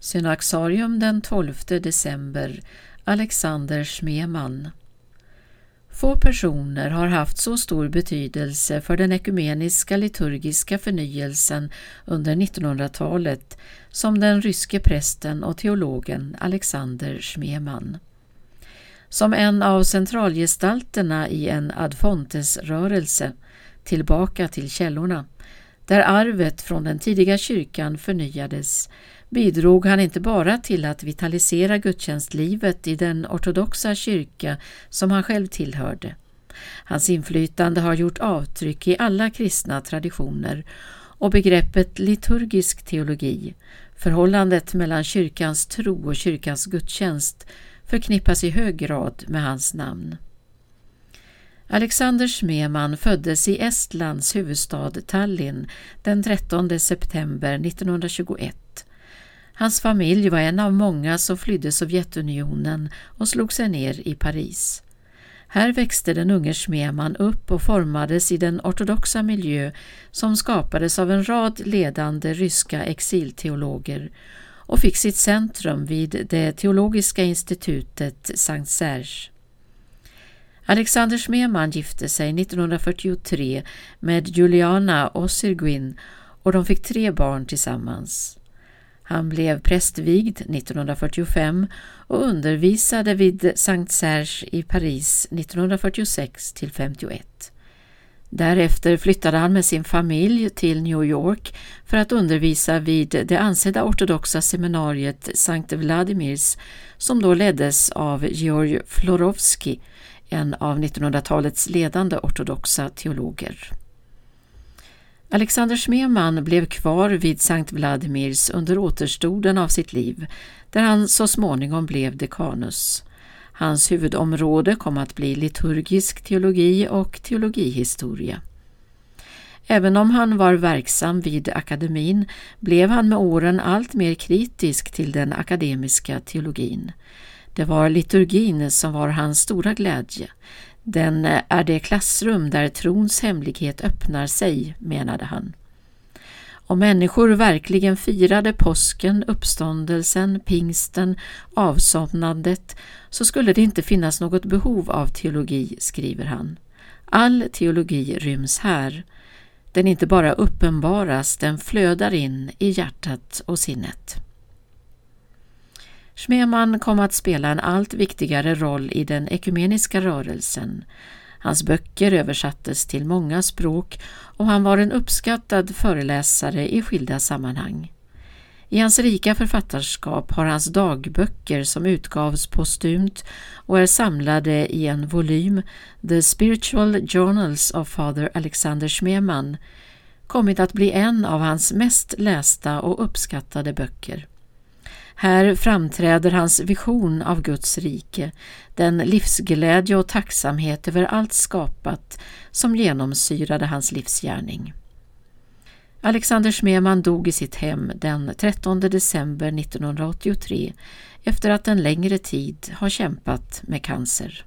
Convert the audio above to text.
Synaxarium den 12 december Alexander Schmeman Få personer har haft så stor betydelse för den ekumeniska liturgiska förnyelsen under 1900-talet som den ryske prästen och teologen Alexander Schmeman. Som en av centralgestalterna i en Adfontes-rörelse, tillbaka till källorna, där arvet från den tidiga kyrkan förnyades, bidrog han inte bara till att vitalisera gudstjänstlivet i den ortodoxa kyrka som han själv tillhörde. Hans inflytande har gjort avtryck i alla kristna traditioner och begreppet liturgisk teologi, förhållandet mellan kyrkans tro och kyrkans gudstjänst, förknippas i hög grad med hans namn. Alexander Smeman föddes i Estlands huvudstad Tallinn den 13 september 1921 Hans familj var en av många som flydde Sovjetunionen och slog sig ner i Paris. Här växte den unge Schmeman upp och formades i den ortodoxa miljö som skapades av en rad ledande ryska exilteologer och fick sitt centrum vid det teologiska institutet Sankt Serge. Alexander Schmeman gifte sig 1943 med Juliana Osirguin och de fick tre barn tillsammans. Han blev prästvigd 1945 och undervisade vid Sankt Serge i Paris 1946 till 51. Därefter flyttade han med sin familj till New York för att undervisa vid det ansedda ortodoxa seminariet Sankt Vladimirs som då leddes av Georg Florovsky, en av 1900-talets ledande ortodoxa teologer. Alexander Smeman blev kvar vid Sankt Vladimirs under återstoden av sitt liv, där han så småningom blev dekanus. Hans huvudområde kom att bli liturgisk teologi och teologihistoria. Även om han var verksam vid akademin blev han med åren allt mer kritisk till den akademiska teologin. Det var liturgin som var hans stora glädje. Den eh, är det klassrum där trons hemlighet öppnar sig, menade han. Om människor verkligen firade påsken, uppståndelsen, pingsten, avsomnandet så skulle det inte finnas något behov av teologi, skriver han. All teologi ryms här. Den inte bara uppenbaras, den flödar in i hjärtat och sinnet. Schmemann kom att spela en allt viktigare roll i den ekumeniska rörelsen. Hans böcker översattes till många språk och han var en uppskattad föreläsare i skilda sammanhang. I hans rika författarskap har hans dagböcker som utgavs postumt och är samlade i en volym, The Spiritual Journals of Father Alexander Schmemann, kommit att bli en av hans mest lästa och uppskattade böcker. Här framträder hans vision av Guds rike, den livsglädje och tacksamhet över allt skapat som genomsyrade hans livsgärning. Alexander Smeman dog i sitt hem den 13 december 1983 efter att en längre tid ha kämpat med cancer.